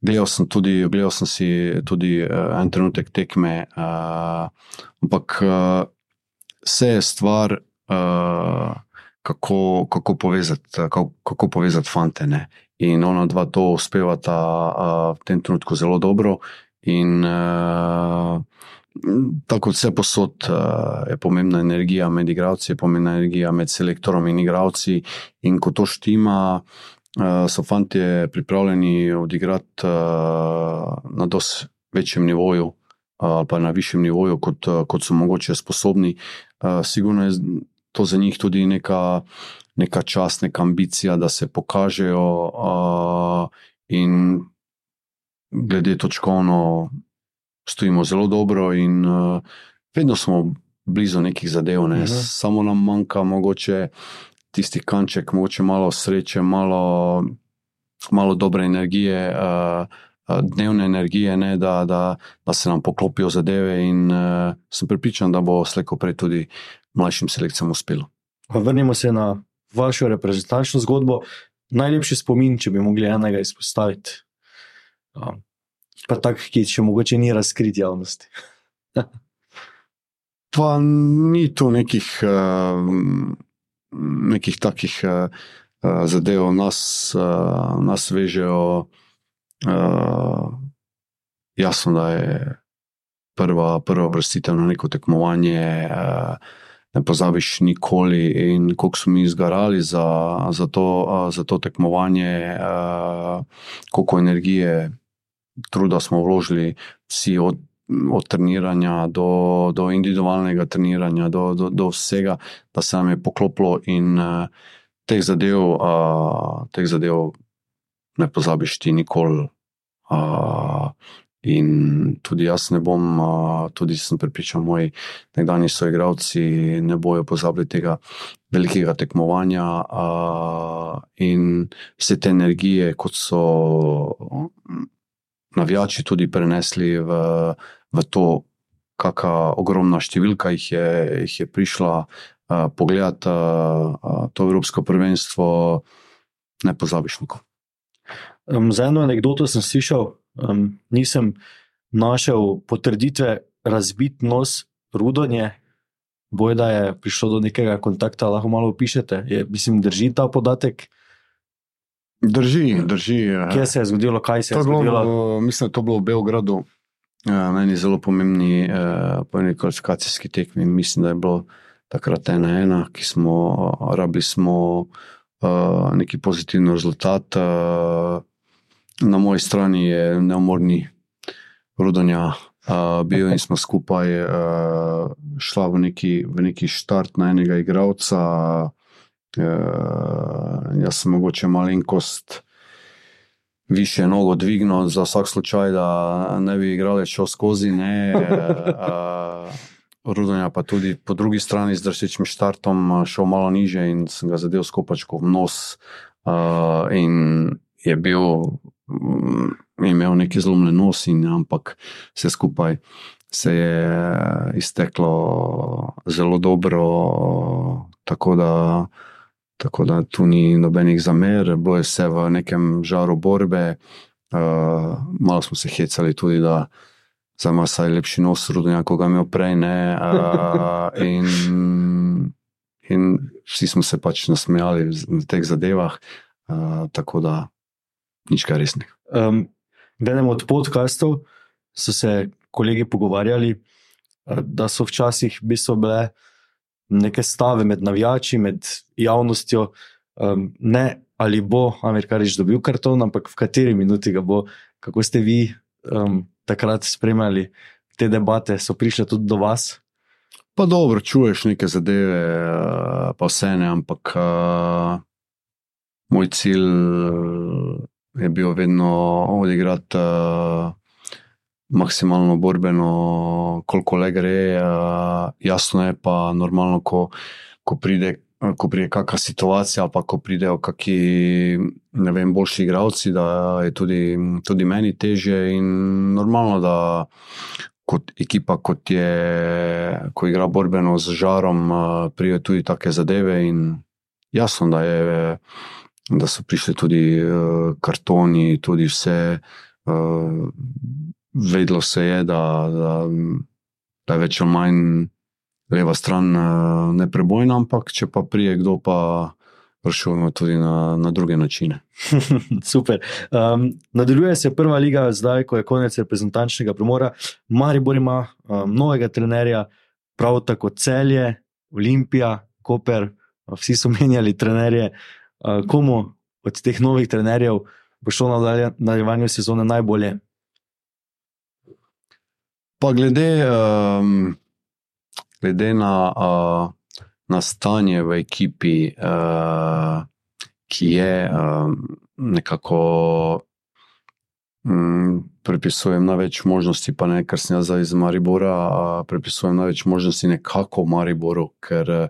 Gledal sem, tudi, gledal sem si tudi uh, en trenutek tekme, uh, ampak uh, vse je stvar, uh, kako, kako povezati, kako, kako povezati fante. Ne? In ona dva to uspevata uh, v tem trenutku zelo dobro. In, uh, Tako vse posod uh, je pomembna energija med igravci, je pomembna energija med selektorom in igravci. In ko to štima, uh, so fanti pripravljeni odigrati uh, na dosti večjem nivoju ali pa na višjem nivoju, kot, kot so mogoče sposobni. Sigurno je to za njih tudi neka, neka čast, neka ambicija, da se pokažejo in glede točkovno stojimo zelo dobro, in uh, vedno smo blizu nekih zadev. Ne? Uh mhm. -huh. Samo nam manjka mogoče tisti kanček, mogoče malo sreče, malo, malo dobre energije. Uh, Dnevne energije, ne, da, da, da se nam poklopijo zadeve, in uh, sem pripričan, da bo slejko prej tudi mlajšim selekcijam uspelo. Vrnimo se na vašo reprezentančno zgodbo. Najlepši spomin, če bi mogli enega izpostaviti. Pa tak, ki še mogoče ni razkrit javnosti. pa ni tu nekih, uh, nekih takih uh, zadev, nas, nas vežejo. Jasno, da je prva, prva vrstitev na neko tekmovanje. Ne pozabiš nikoli, in koliko smo mi izgarali za, za, to, za to tekmovanje, koliko energije truda smo vložili, vsi od, od treniranja do, do individualnega treniranja, do, do, do vsega, da se nam je poklopilo in uh, teh, zadev, uh, teh zadev ne pozabiš ti nikoli. Uh, In tudi jaz ne bom, tudi sem pripričan, moji nekdanji soigravci ne bojo pozabili tega velikega tekmovanja in vse te energije, kot so navijači tudi prenesli v, v to, kakšna ogromna številka jih je, jih je prišla uh, pogledati uh, to Evropsko prvenstvo, ne pozabiš nikoli. Um, za eno anegdoto sem slišal, um, nisem našel potrditve, razbit nos, rudonje. Boj, da je prišlo do nekega kontakta, lahko malo opišete. Je, mislim, drži ta podatek. Drži, drži. Kje se je zgodilo, kaj se je To je bilo, zgodilo? v- mislim, da je to bilo v Beogradu, eh, na eni zelo pomembni eh, pomembni kvalifikacijski tekmi. Mislim, da je bilo takrat ena ena, ki smo eh, rabili smo eh, neki pozitivni rezultat. eh, Na moji strani je neumorni rodanja uh, bil in smo skupaj uh, šla v neki, v neki štart na enega igralca. Uh, jaz sem mogoče malenkost više nogo dvignil, za vsak slučaj, da ne bi igrali šel skozi. Ne, uh, Rudonja pa tudi po drugi strani z drsičnim štartom uh, šel malo niže in sem ga zadev s kopačko v nos. Uh, in je bil, mm, imel neki zlomljen nos, in, ampak vse skupaj se je izteklo zelo dobro, tako da, tako da tu ni nobenih zamer, bilo je vse v nekem žaru borbe. Uh, malo smo se hecali tudi, da za ima saj lepši nos, rudnjak, kot ga je imel prej. Uh, in, in vsi smo se pač nasmejali v teh zadevah, uh, tako da nič kaj resnega. Um, enem od podkastov so se kolegi pogovarjali, da so včasih v bistvu bile neke stave med navijači, med javnostjo, um, ne ali bo Amerikarič dobil karton, ampak v kateri minuti ga bo. Kako ste vi um, takrat spremljali te debate, so prišle tudi do vas? Pa dobro, čuješ neke zadeve, eh, pa vse ne, ampak uh, moj cilj eh, je bil vedno odigrati uh, maksimalno borbeno, koliko le gre. Uh, jasno je pa normalno, ko, ko pride. Ko pride kakšna situacija, pa ko pridejo kakšni, ne vem, boljši igravci, da je tudi, tudi meni teže. In normalno, da kot ekipa, kot je, ko igra borbeno z žarom, uh, pride tudi take zadeve. In jasno, da, je, da so prišli tudi uh, kartoni, tudi vse. Uh, vedlo se je, da, da, da je več ali manj leva stran uh, neprebojna, ampak če pa prije kdo, pa rešujemo tudi na, na druge načine. Super. Um, nadaljuje se prva liga, zdaj, ko je konec reprezentančnega premora. Maribor ima um, novega trenerja, prav tako celje, Olimpija, Koper, vsi so menjali trenerje. Uh, komu od teh novih trenerjev bo šlo na nadalje- nadaljevanju sezone najbolje? Pa glede, um, glede na, uh, na stanje v ekipi, uh, ki je um, nekako. Um, prepisujem največ možnosti, pa ne, ker sem jaz iz Maribora, uh, prepisujem največ možnosti nekako Mariboru, ker uh,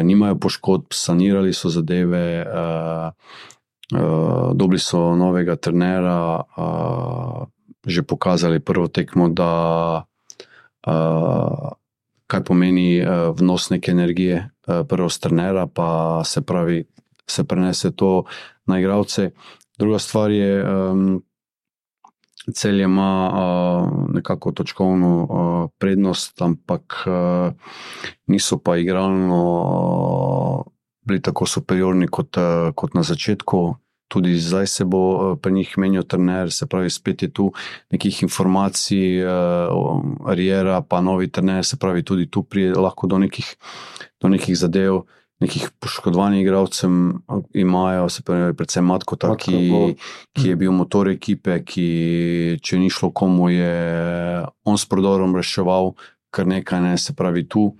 nimajo poškodb, sanirali so zadeve, uh, uh, dobili so novega trenera, uh, že pokazali prvo tekmo, da uh, kaj pomeni uh, vnos neke energije, uh, prvo strnera, pa se pravi, se prenese to na igralce. Druga stvar je, um, celje ima uh, nekako točkovno uh, prednost, ampak uh, niso pa igralno uh, bili tako superiorni kot, kot na začetku. Tudi zdaj se bo uh, pri njih menil trener, se pravi, spet je tu nekih informacij, uh, Ariera, pa novi trener, se pravi, tudi tu pride lahko do nekih, do nekih zadev. Nekih poškodovanih igralcev imajo, se pravi, predvsem Matko, ta, Matko, ki, ki je bil motor ekipe, ki, če ni šlo komu, je on s prodorom reševal, kar nekaj, ne, se pravi, tu,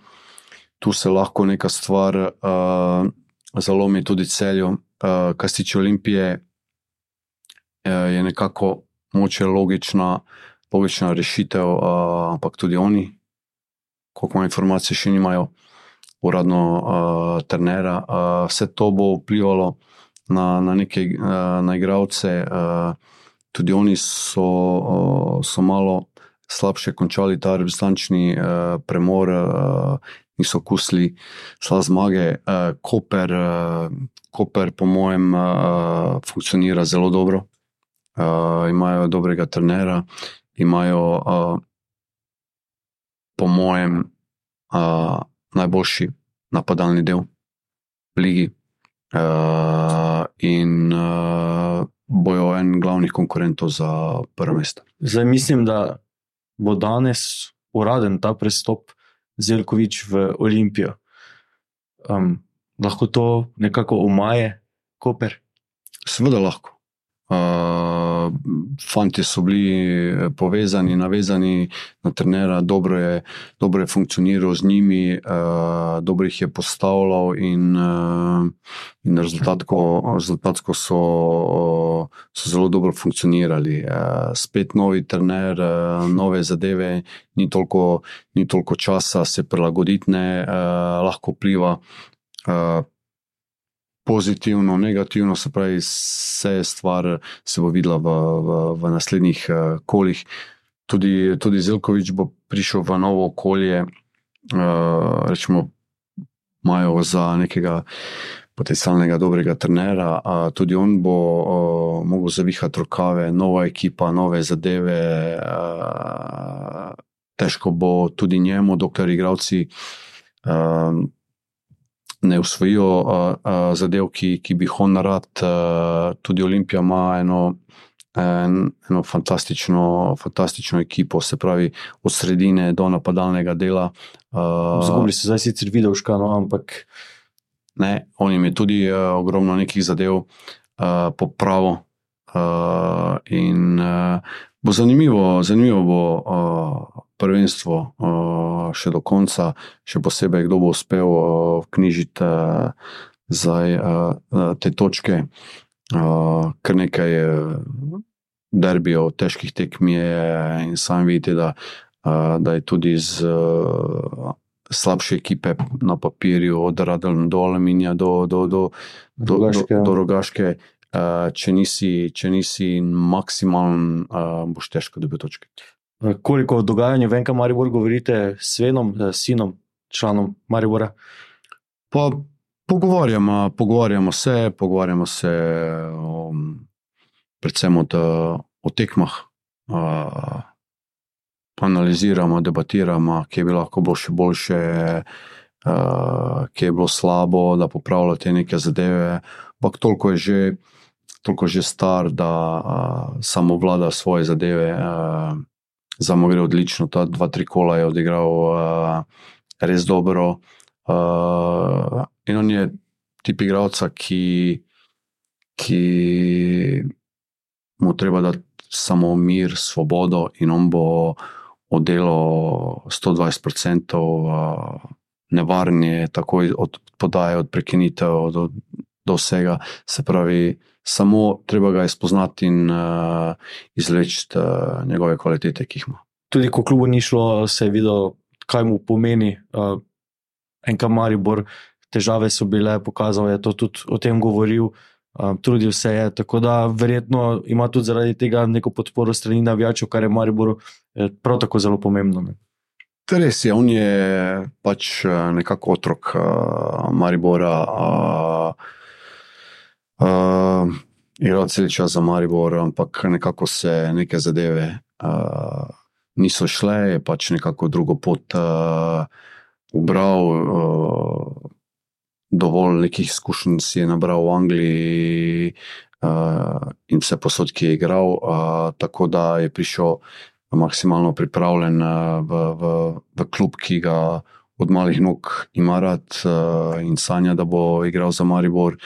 tu se lahko neka stvar uh, zalomi tudi celju. Uh, kar se tiče Olimpije, uh, je nekako moče logična, logična rešitev, uh, ampak tudi oni, koliko ima informacije, še nimajo uradno uh, trenera. Uh, vse to bo vplivalo na, na neke uh, na igralce. Uh, tudi oni so, uh, so malo slabše končali ta reprezentančni uh, premor, uh, niso kusili sla zmage. Uh, Koper, uh, Koper, po mojem, uh, funkcionira zelo dobro. Uh, imajo dobrega trenera, imajo, uh, po mojem, uh, najboljši napadalni del v Ligi. Uh, in uh, bojo en glavnih konkurentov za prvo mesto. Zdaj mislim, da bo danes uraden ta prestop Zelkovič v Olimpijo. Um, lahko to nekako umaje, Koper? Seveda lahko. Uh, fanti so bili eh, povezani, navezani na trenera, dobro je, dobro je funkcioniral z njimi, uh, dobro jih je postavljal, in, uh, in rezultatko, rezultatko so, uh, so zelo dobro funkcionirali. Uh, spet novi trener, uh, nove zadeve, ni toliko, ni toliko časa se prilagoditi, ne uh, lahko pliva. Uh, pozitivno, negativno, se pravi, vse stvar se bo videla v, v, v naslednjih uh, kolih. Tudi, tudi Zelkovič bo prišel v novo okolje, uh, rečemo, imajo za nekega potencialnega dobrega trenera, uh, tudi on bo uh, mogel zavihati rokave, nova ekipa, nove zadeve. Uh, težko bo tudi njemu, dokler igravci. Uh, ne usvojijo uh, uh, zadev, ki, ki bi jih on rad. Uh, tudi Olimpija ima eno, en, eno fantastično, fantastično ekipo, se pravi, od sredine do napadalnega dela. Uh, Zgubili so zdaj sicer videl škano, ampak. Ne, on jim je tudi uh, ogromno nekih zadev uh, popravil. Uh, in uh, bo zanimivo, zanimivo bo uh, prvenstvo uh, še do konca, še posebej, kdo bo uspel uh, knjižiti uh, zdaj, uh, te točke, uh, kar nekaj je derbijo, težkih tekmij in sami vidite, da, uh, da je tudi z. Uh, Slabše ekipe na papirju, od Radelj do Aluminija, do, do, do, do, do, do Rogaške. Uh, če, nisi, če nisi maksimalen, boš težko dobil točke. Koliko o dogajanju v Enka Maribor govorite s Svenom, s sinom, članom Maribora? Pa pogovarjamo, pogovarjamo se, pogovarjamo se o, predvsem od, o tekmah. Uh, analiziramo, debatiramo, kje bi lahko bilo še boljše, uh, kje je bilo slabo, da popravljajo te neke zadeve. Ampak toliko je že, toliko je že star, da uh, samo vlada svoje zadeve. Uh, za mu gre odlično, ta dva, tri kola je odigral uh, res dobro. Uh, in on je tip igralca, ki, ki mu treba dati samo mir, svobodo, in on bo oddelal 120%, uh, nevarni, tako od podaje, od prekinitev do, do vsega. Se pravi, samo treba ga izpoznati in uh, izleči uh, njegove kvalitete, ki jih ima. Tudi ko klubu ni šlo, se je videl, kaj mu pomeni uh, en kamaribor. Težave so bile, pokazal je to tudi o tem govoril, um, trudil se je. Tako da verjetno ima tudi zaradi tega neko podporo strani navijačev, kar je Mariboru prav tako zelo pomembno. Ne. Res je, on je pač nekako otrok uh, Maribora. Uh, Uh, Igral cel čas za Maribor, ampak nekako se neke zadeve uh, niso šle, je pač nekako drugo pot uh, ubral. Uh, dovolj nekih izkušenj si je nabral v Angliji uh, in vse posod, ki je igral, uh, tako da je prišel maksimalno pripravljen uh, v, v, v klub, ki ga. Od malih nog ima rad uh, in sanja, da bo igral za Maribor,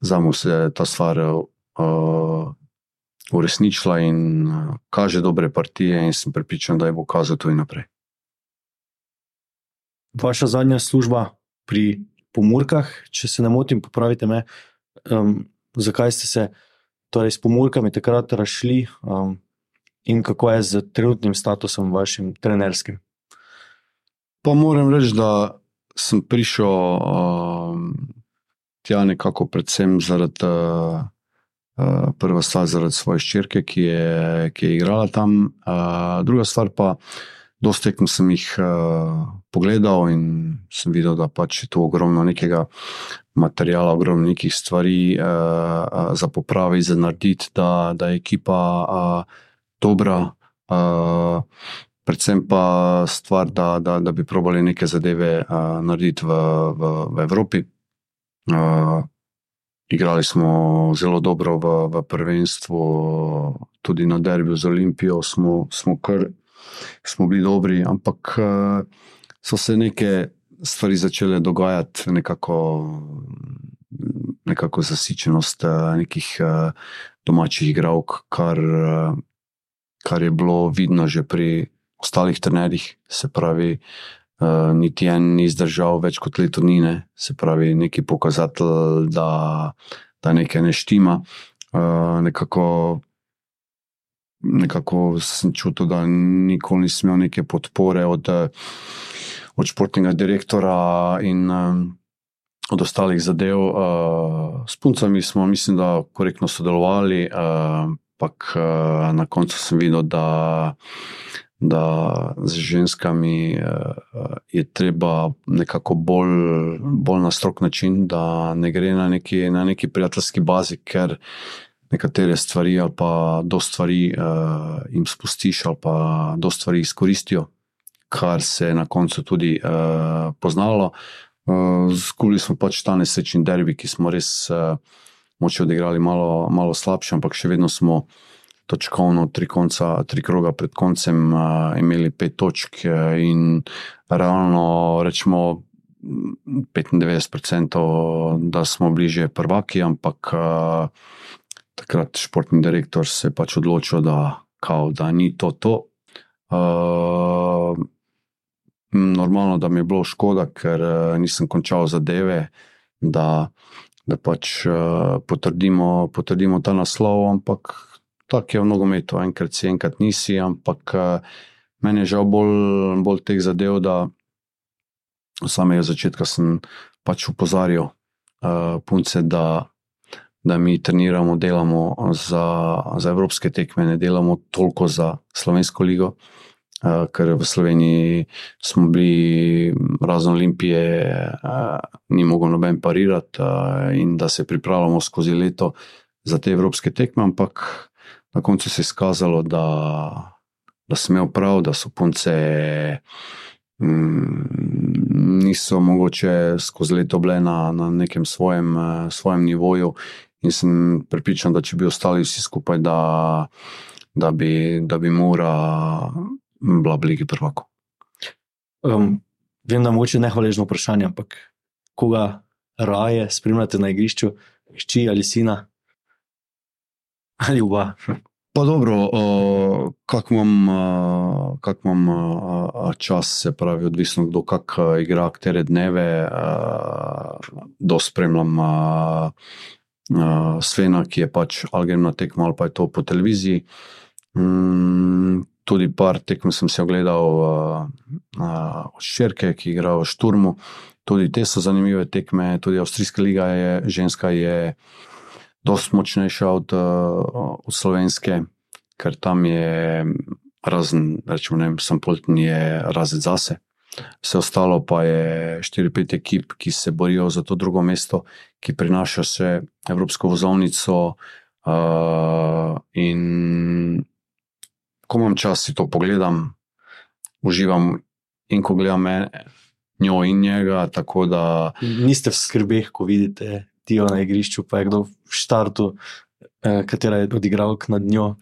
za mu se ta stvar uh, uresničila in uh, kaže dobre partije, in sem pripričan, da bo kazal tudi naprej. Vaša zadnja služba pri pomorkah, če se ne motim, popravite me, um, zakaj ste se torej, s pomorkami takrat rašli um, in kako je z trenutnim statusom vašim trenerskim? Pa moram reči, da sem prišel. Um, tja nekako predvsem zaradi uh, Uh, prva stvar zaradi svoje ščirke, ki je, ki je igrala tam, uh, druga stvar pa, dosta tekmo sem jih uh, pogledal in sem videl, da pač je tu ogromno nekega materijala, ogromno nekih stvari uh, uh, za popraviti, za narediti, da, da je ekipa uh, dobra. Uh, predvsem pa stvar, da, da, da bi probali neke zadeve uh, narediti v, v, v Evropi. Uh, Igrali smo zelo dobro v, v prvenstvu, tudi na derbiju z Olimpijo smo, smo, kar, smo bili dobri, ampak eh, so se neke stvari začele dogajati, nekako, nekako zasičenost eh, nekih eh, domačih igralk, kar, kar je bilo vidno že pri ostalih trenerjih. Se pravi, Uh, niti en ni zdržal več kot leto dni, ne. se pravi, neki pokazatelj, da, da nekaj ne štima. Uh, nekako, nekako sem čutil, da nikoli nisem imel neke podpore od, od športnega direktora in um, od ostalih zadev. Uh, s puncami smo, mislim, da korektno sodelovali, ampak uh, uh, na koncu sem videl, da da z ženskami uh, je treba nekako bolj, bolj na strok način, da ne gre na neki, na neki prijateljski bazi, ker nekatere stvari ali pa do stvari uh, jim spustiš, ali pa do stvari izkoristijo, kar se je na koncu tudi uh, poznalo. Uh, Skuli smo pač ta nesrečni derbi, ki smo res uh, moče odigrali malo, malo slabše, ampak še vedno smo točkovno, tri, konca, tri kroga pred koncem, uh, imeli pet točk in realno rečemo 95%, da smo bliže prvaki, ampak uh, takrat športni direktor se je pač odločil, da, kao, da ni to to. Uh, normalno, da mi je bilo škoda, ker uh, nisem končal zadeve. Da, da pač uh, potrdimo, potrdimo ta naslov, ampak tako je v nogometu, enkrat si, enkrat nisi, ampak uh, meni je žal bolj, bolj teh zadev, da samega začetka sem pač upozoril uh, punce, da, da mi treniramo, delamo za, za evropske tekme, ne delamo toliko za slovensko ligo. Uh, ker v Sloveniji smo bili, razen Olimpije, uh, ni mogel noben parirati, uh, in da se pripravljamo skozi leto za te evropske tekme, ampak na koncu se je izkazalo, da, da sem imel prav, da so punce mm, niso mogoče skozi leto bile na, na nekem svojem, svojem nivoju. In sem pripričan, da če bi ostali vsi skupaj, da, da, bi, da bi mora bila bligi prvako. Um, vem, da je moče nehvaležno vprašanje, ampak koga raje spremljate na igrišču, hči ali sina? Ali oba. Pa dobro, kako imam, kak imam čas, se pravi, odvisno kdo kak igra, katere dneve, da spremljam Svena, ki je pač ali grem na tekmo ali pa je to po televiziji. Mm, tudi par tekem sem si ogledal od Šerke, ki igra v Šturmu. Tudi te so zanimive tekme, tudi Avstrijska liga je ženska. Je, dosti močnejša od, eh, od slovenske, ker tam je razen, rečemo, ne, sem polten, je razred zase. Vse ostalo pa je 4-5 ekip, ki se borijo za to drugo mesto, ki prinaša še Evropsko vozovnico. Uh, in ko imam čas, si to pogledam, uživam, in ko gledam me, njo in njega. Da... Niste v skrbeh, ko vidite Tijo na igrišču, pa je kdo v štartu, eh, katera je odigral nad njo.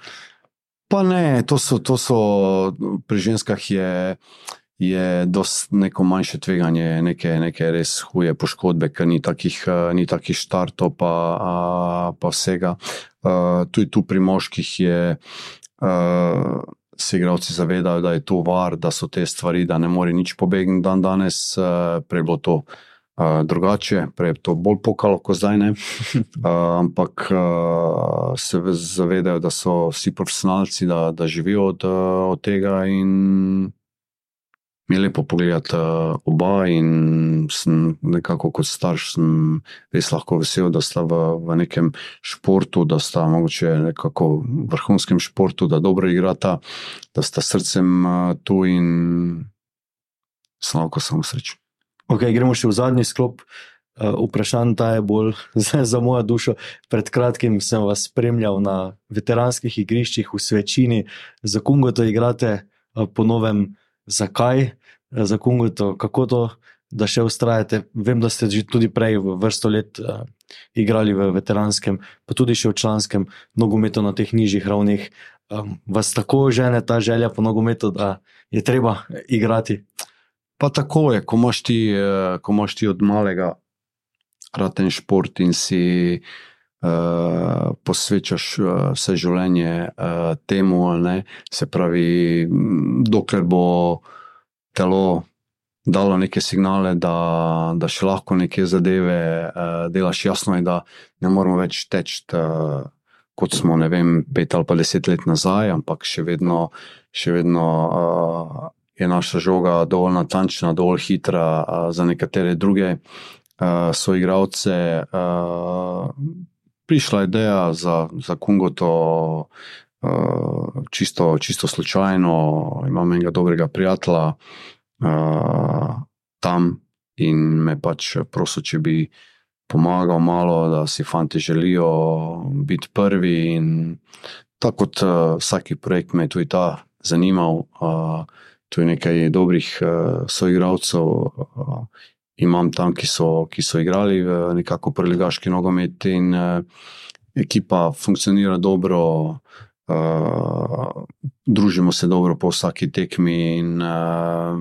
Pa ne, to so, to so pri ženskah je, je neko manjše tveganje, neke, neke res huje poškodbe, ker ni takih, eh, ni takih štartov, pa, a, pa vsega. Uh, tudi tu pri moških je. Uh, Se igravci zavedajo, da je to var, da so te stvari, da ne more nič pobegniti dan danes, prej bo to uh, drugače, prej je to bolj pokalo kot zdaj. uh, ampak uh, se zavedajo, da so vsi profesionalci, da, da živijo od, od tega. In mi je lepo pogledati uh, oba, in sem nekako kot starš res lahko vesel, da sta v, v nekem športu, da sta mogoče nekako v vrhunskem športu, da dobro igrata, da sta srcem uh, tu in sem lahko samo srečen. Okay, gremo še v zadnji sklop. Uh, vprašanje ta je bolj za, za mojo dušo. Pred kratkim sem vas spremljal na veteranskih igriščih v Svečini, za Kungo to igrate, uh, po novem, zakaj za Kungo to, kako to, da še ustrajate. Vem, da ste že tudi prej v vrsto let uh, igrali v veteranskem, pa tudi še v članskem nogometu na teh nižjih ravneh. Um, vas tako žene ta želja po nogometu, da je treba igrati? Pa tako je, ko imaš ti, ko imaš ti od malega raten šport in si uh, posvečaš uh, vse življenje uh, temu, ne, se pravi, dokler bo telo dalo neke signale, da, da še lahko neke zadeve uh, delaš, jasno je, da ne moramo več teči. Uh, Kot smo, ne vem, pet ali pa deset let nazaj, ampak še vedno, še vedno uh, je naša žoga dovolj natančna, dovolj hitra za nekatere druge uh, soigravce. Uh, prišla je ideja za, za Kungoto, uh, čisto, čisto slučajno. Imam enega dobrega prijatelja uh, tam in me pač prosil, če bi. Pomagal malo, da si fanti želijo biti prvi. Tako kot uh, vsaki projekt, me je tudi ta zanimal. Uh, tu je nekaj dobrih uh, soigralcev, uh, imam tam, ki so, ki so igrali v nekako prelegaški nogomet in uh, ekipa funkcionira dobro, uh, družimo se dobro po vsaki tekmi in uh,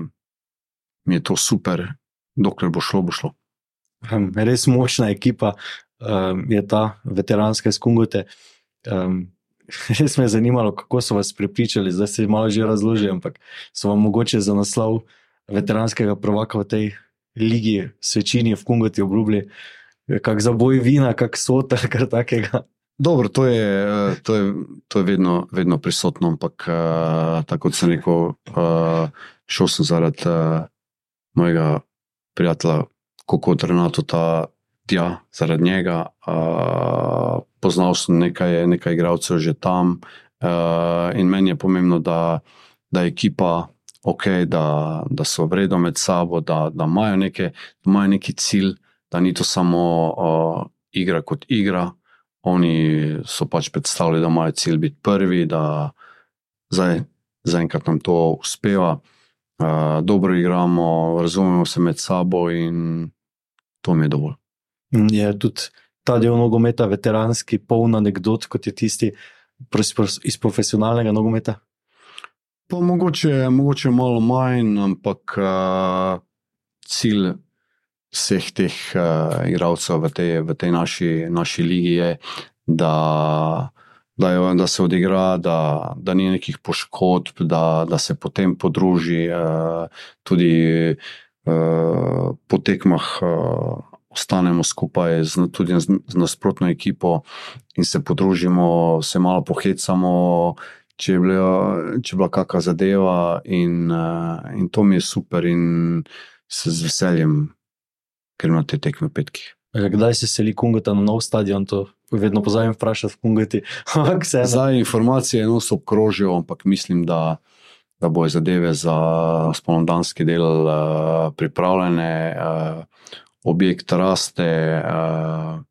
mi je to super, dokler bo šlo, bo šlo. Res močna ekipa um, je ta veteranska skungote. Um, res me je zanimalo, kako so vas pripričali, zdaj se malo že razložili, ampak so vam mogoče za naslov veteranskega prvaka v tej ligi, svečini v Kungoti obljubili, kak za boj vina, kak sota, kar takega. Dobro, to je, to je, to je vedno, vedno prisotno, ampak uh, tako kot sem rekel, uh, šel sem zaradi uh, mojega prijatelja, kot Renato, ta tja, zaradi njega. Uh, poznal sem nekaj, nekaj igralcev že tam uh, in meni je pomembno, da, da ekipa ok, da, da so vredno med sabo, da, da, imajo neke, da imajo neki cilj, da ni to samo uh, igra kot igra. Oni so pač predstavljali, da imajo cilj biti prvi, da zdaj, zaenkrat nam to uspeva, uh, dobro igramo, razumemo se med sabo in to mi je dovolj. Je tudi ta del nogometa, veteranski, poln anegdot, kot je tisti iz profesionalnega nogometa. Pa mogoče, mogoče malo manj, ampak uh, cilj vseh teh uh, igralcev v tej, v tej naši, naši ligi je, da, da, je, da se odigra, da, da ni nekih poškodb, da, da se potem podruži uh, tudi uh, po tekmah. Uh, Ostanemo skupaj z, tudi z, z nasprotno ekipo in se podružimo, se malo pohecamo, če je bila, če je bila kakšna zadeva, in, uh, in to mi je super, in se z veseljem, ker imate te tekme petki. Kdaj se seli Kungota na nov stadion, to vedno pozavim vprašati v Kungoti. Zdaj informacije eno so obkrožijo, ampak mislim, da, da bojo zadeve za spomladanski del uh, pripravljene, uh, objekt raste. Uh,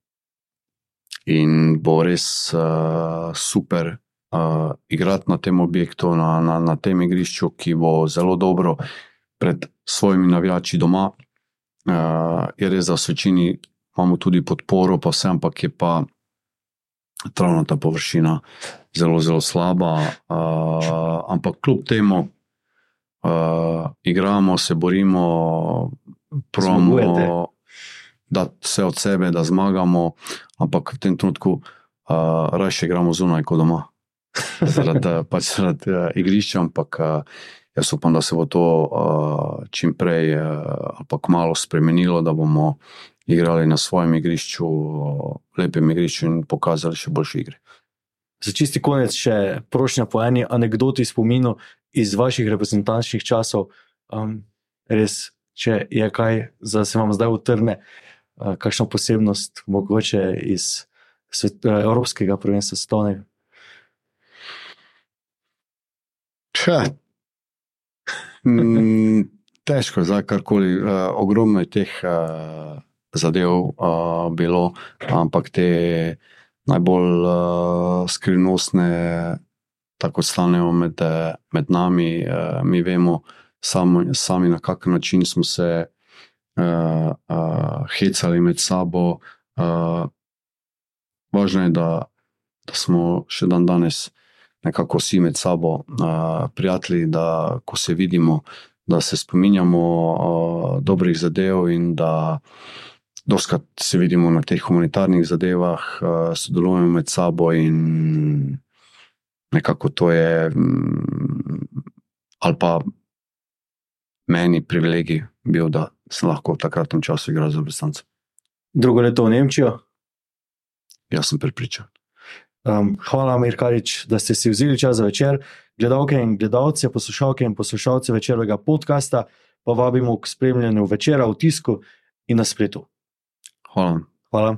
In bo res uh, super, uh, igrati na tem objektu, na, na, na tem igrišču, ki bo zelo dobro pred svojimi navijači doma. Uh, je res, da v večini imamo tudi podporo, pa vse, ampak je pa travna ta površina zelo, zelo slaba. Uh, ampak kljub temu, uh, igramo, se borimo, pravimo. Da vse od sebe, da zmagamo, ampak v tem trenutku uh, raje igramo zunaj kot doma. Zaradi, pač zaradi uh, igrišča, ampak uh, jaz upam, da se bo to uh, čim prej uh, pa malo spremenilo, da bomo igrali na svojem igrišču, uh, lepem igrišču in pokazali še boljše igre. Za čisti konec, še prošnja po eni anekdoti spominu iz vaših reprezentančnih časov, Um, res, če je kaj, da se vam zdaj utrne, uh, kakšna posebnost, mogoče iz svet, uh, Evropskega prvenstva Stone. Mm, težko je karkoli. Uh, ogromno je teh uh, zadev uh, bilo, ampak te najbolj uh, skrivnostne, tako stanejo med, med nami. Uh, mi vemo sami, sami, na kak način smo se uh, uh, hecali med sabo. Uh, važno je, da, da smo še dan danes nekako vsi med sabo uh, prijatelji, da ko se vidimo, da se spominjamo uh, dobrih zadev in da doskrat se vidimo na teh humanitarnih zadevah, uh, sodelujemo med sabo in nekako to je, um, ali pa meni privilegij bil, da sem lahko v takratnem času igral za Brestance. Drugo leto v Nemčijo. Jaz sem pripričan. Um, hvala, Mirkarič, da ste si vzeli čas za večer. Gledalke in gledalce, poslušalke in poslušalce večerjega podcasta pa vabimo k spremljanju večera v tisku in na spletu. Hvala. Hvala.